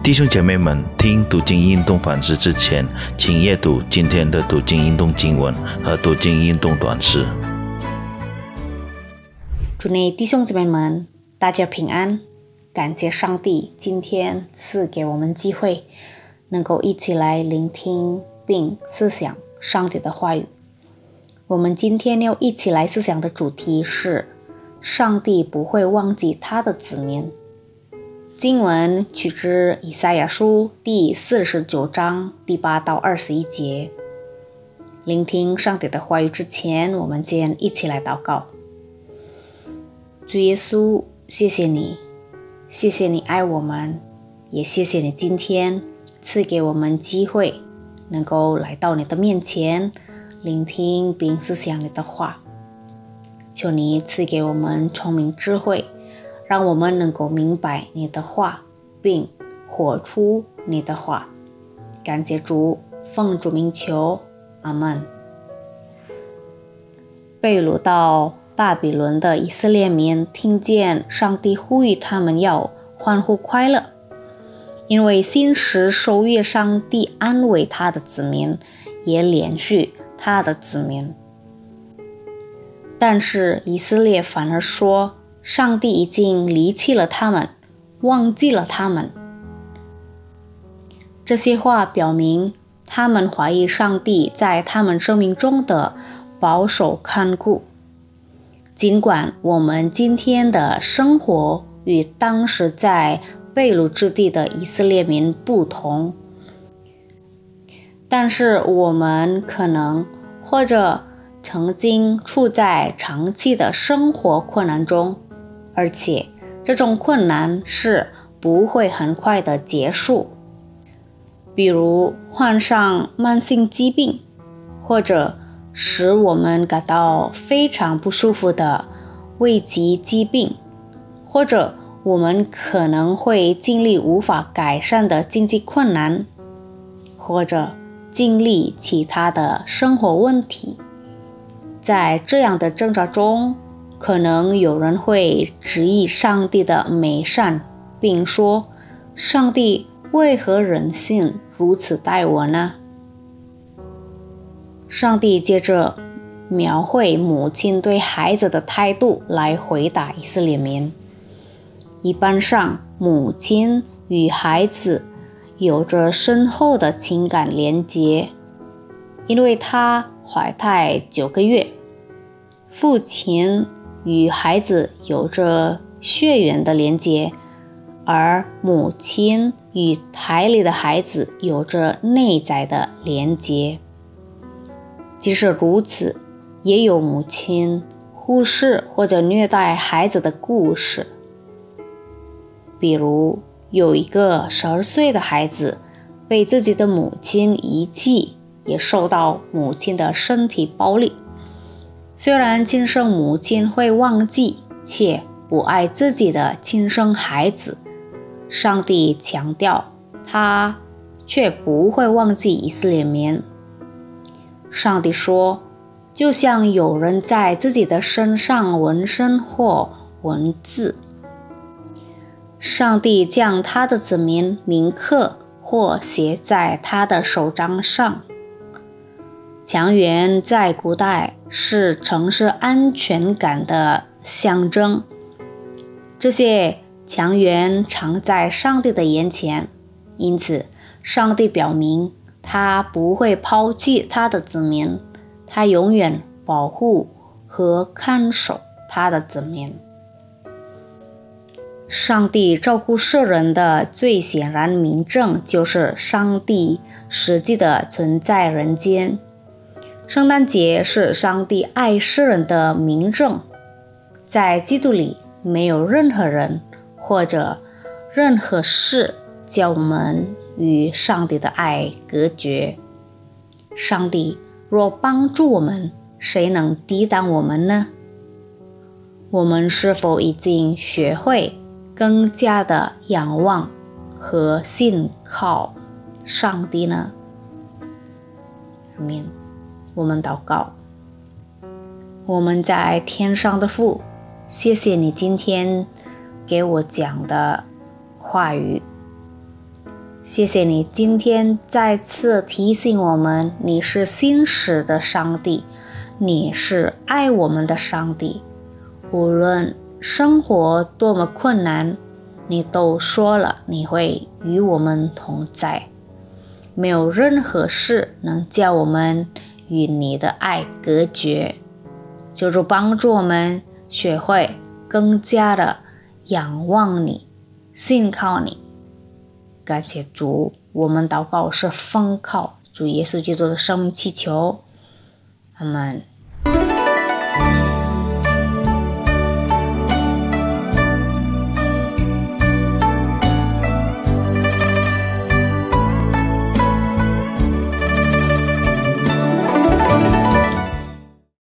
弟兄姐妹们，听读经运动反思之前，请阅读今天的读经运动经文和读经运动短诗。主内弟兄姊妹们，大家平安！感谢上帝今天赐给我们机会，能够一起来聆听并思想上帝的话语。我们今天要一起来思想的主题是：上帝不会忘记他的子民。经文取自以赛亚书第四十九章第八到二十一节。聆听上帝的话语之前，我们先一起来祷告。主耶稣，谢谢你，谢谢你爱我们，也谢谢你今天赐给我们机会，能够来到你的面前，聆听并思想你的话。求你赐给我们聪明智慧。让我们能够明白你的话，并活出你的话。感谢主，奉主名求，阿门。被掳到巴比伦的以色列民听见上帝呼吁他们要欢呼快乐，因为新时收越上帝安慰他的子民，也连续他的子民。但是以色列反而说。上帝已经离弃了他们，忘记了他们。这些话表明，他们怀疑上帝在他们生命中的保守看顾。尽管我们今天的生活与当时在被掳之地的以色列民不同，但是我们可能或者曾经处在长期的生活困难中。而且，这种困难是不会很快的结束。比如患上慢性疾病，或者使我们感到非常不舒服的胃疾疾病，或者我们可能会经历无法改善的经济困难，或者经历其他的生活问题。在这样的挣扎中，可能有人会质疑上帝的美善，并说：“上帝为何忍性如此待我呢？”上帝接着描绘母亲对孩子的态度来回答以色列民。一般上，母亲与孩子有着深厚的情感连结，因为她怀胎九个月，父亲。与孩子有着血缘的连接，而母亲与胎里的孩子有着内在的连接。即使如此，也有母亲忽视或者虐待孩子的故事。比如，有一个十二岁的孩子被自己的母亲遗弃，也受到母亲的身体暴力。虽然亲生母亲会忘记且不爱自己的亲生孩子，上帝强调他却不会忘记以色列民。上帝说：“就像有人在自己的身上纹身或文字，上帝将他的子民铭刻或写在他的手掌上。”墙垣在古代是城市安全感的象征。这些墙垣常在上帝的眼前，因此上帝表明他不会抛弃他的子民，他永远保护和看守他的子民。上帝照顾世人的最显然明证，就是上帝实际的存在人间。圣诞节是上帝爱世人的明证，在基督里没有任何人或者任何事叫我们与上帝的爱隔绝。上帝若帮助我们，谁能抵挡我们呢？我们是否已经学会更加的仰望和信靠上帝呢？明。我们祷告，我们在天上的父，谢谢你今天给我讲的话语，谢谢你今天再次提醒我们，你是信实的上帝，你是爱我们的上帝。无论生活多么困难，你都说了你会与我们同在。没有任何事能叫我们与你的爱隔绝。求主帮助我们学会更加的仰望你，信靠你。感谢主，我们祷告是奉靠主耶稣基督的生命祈求，阿门。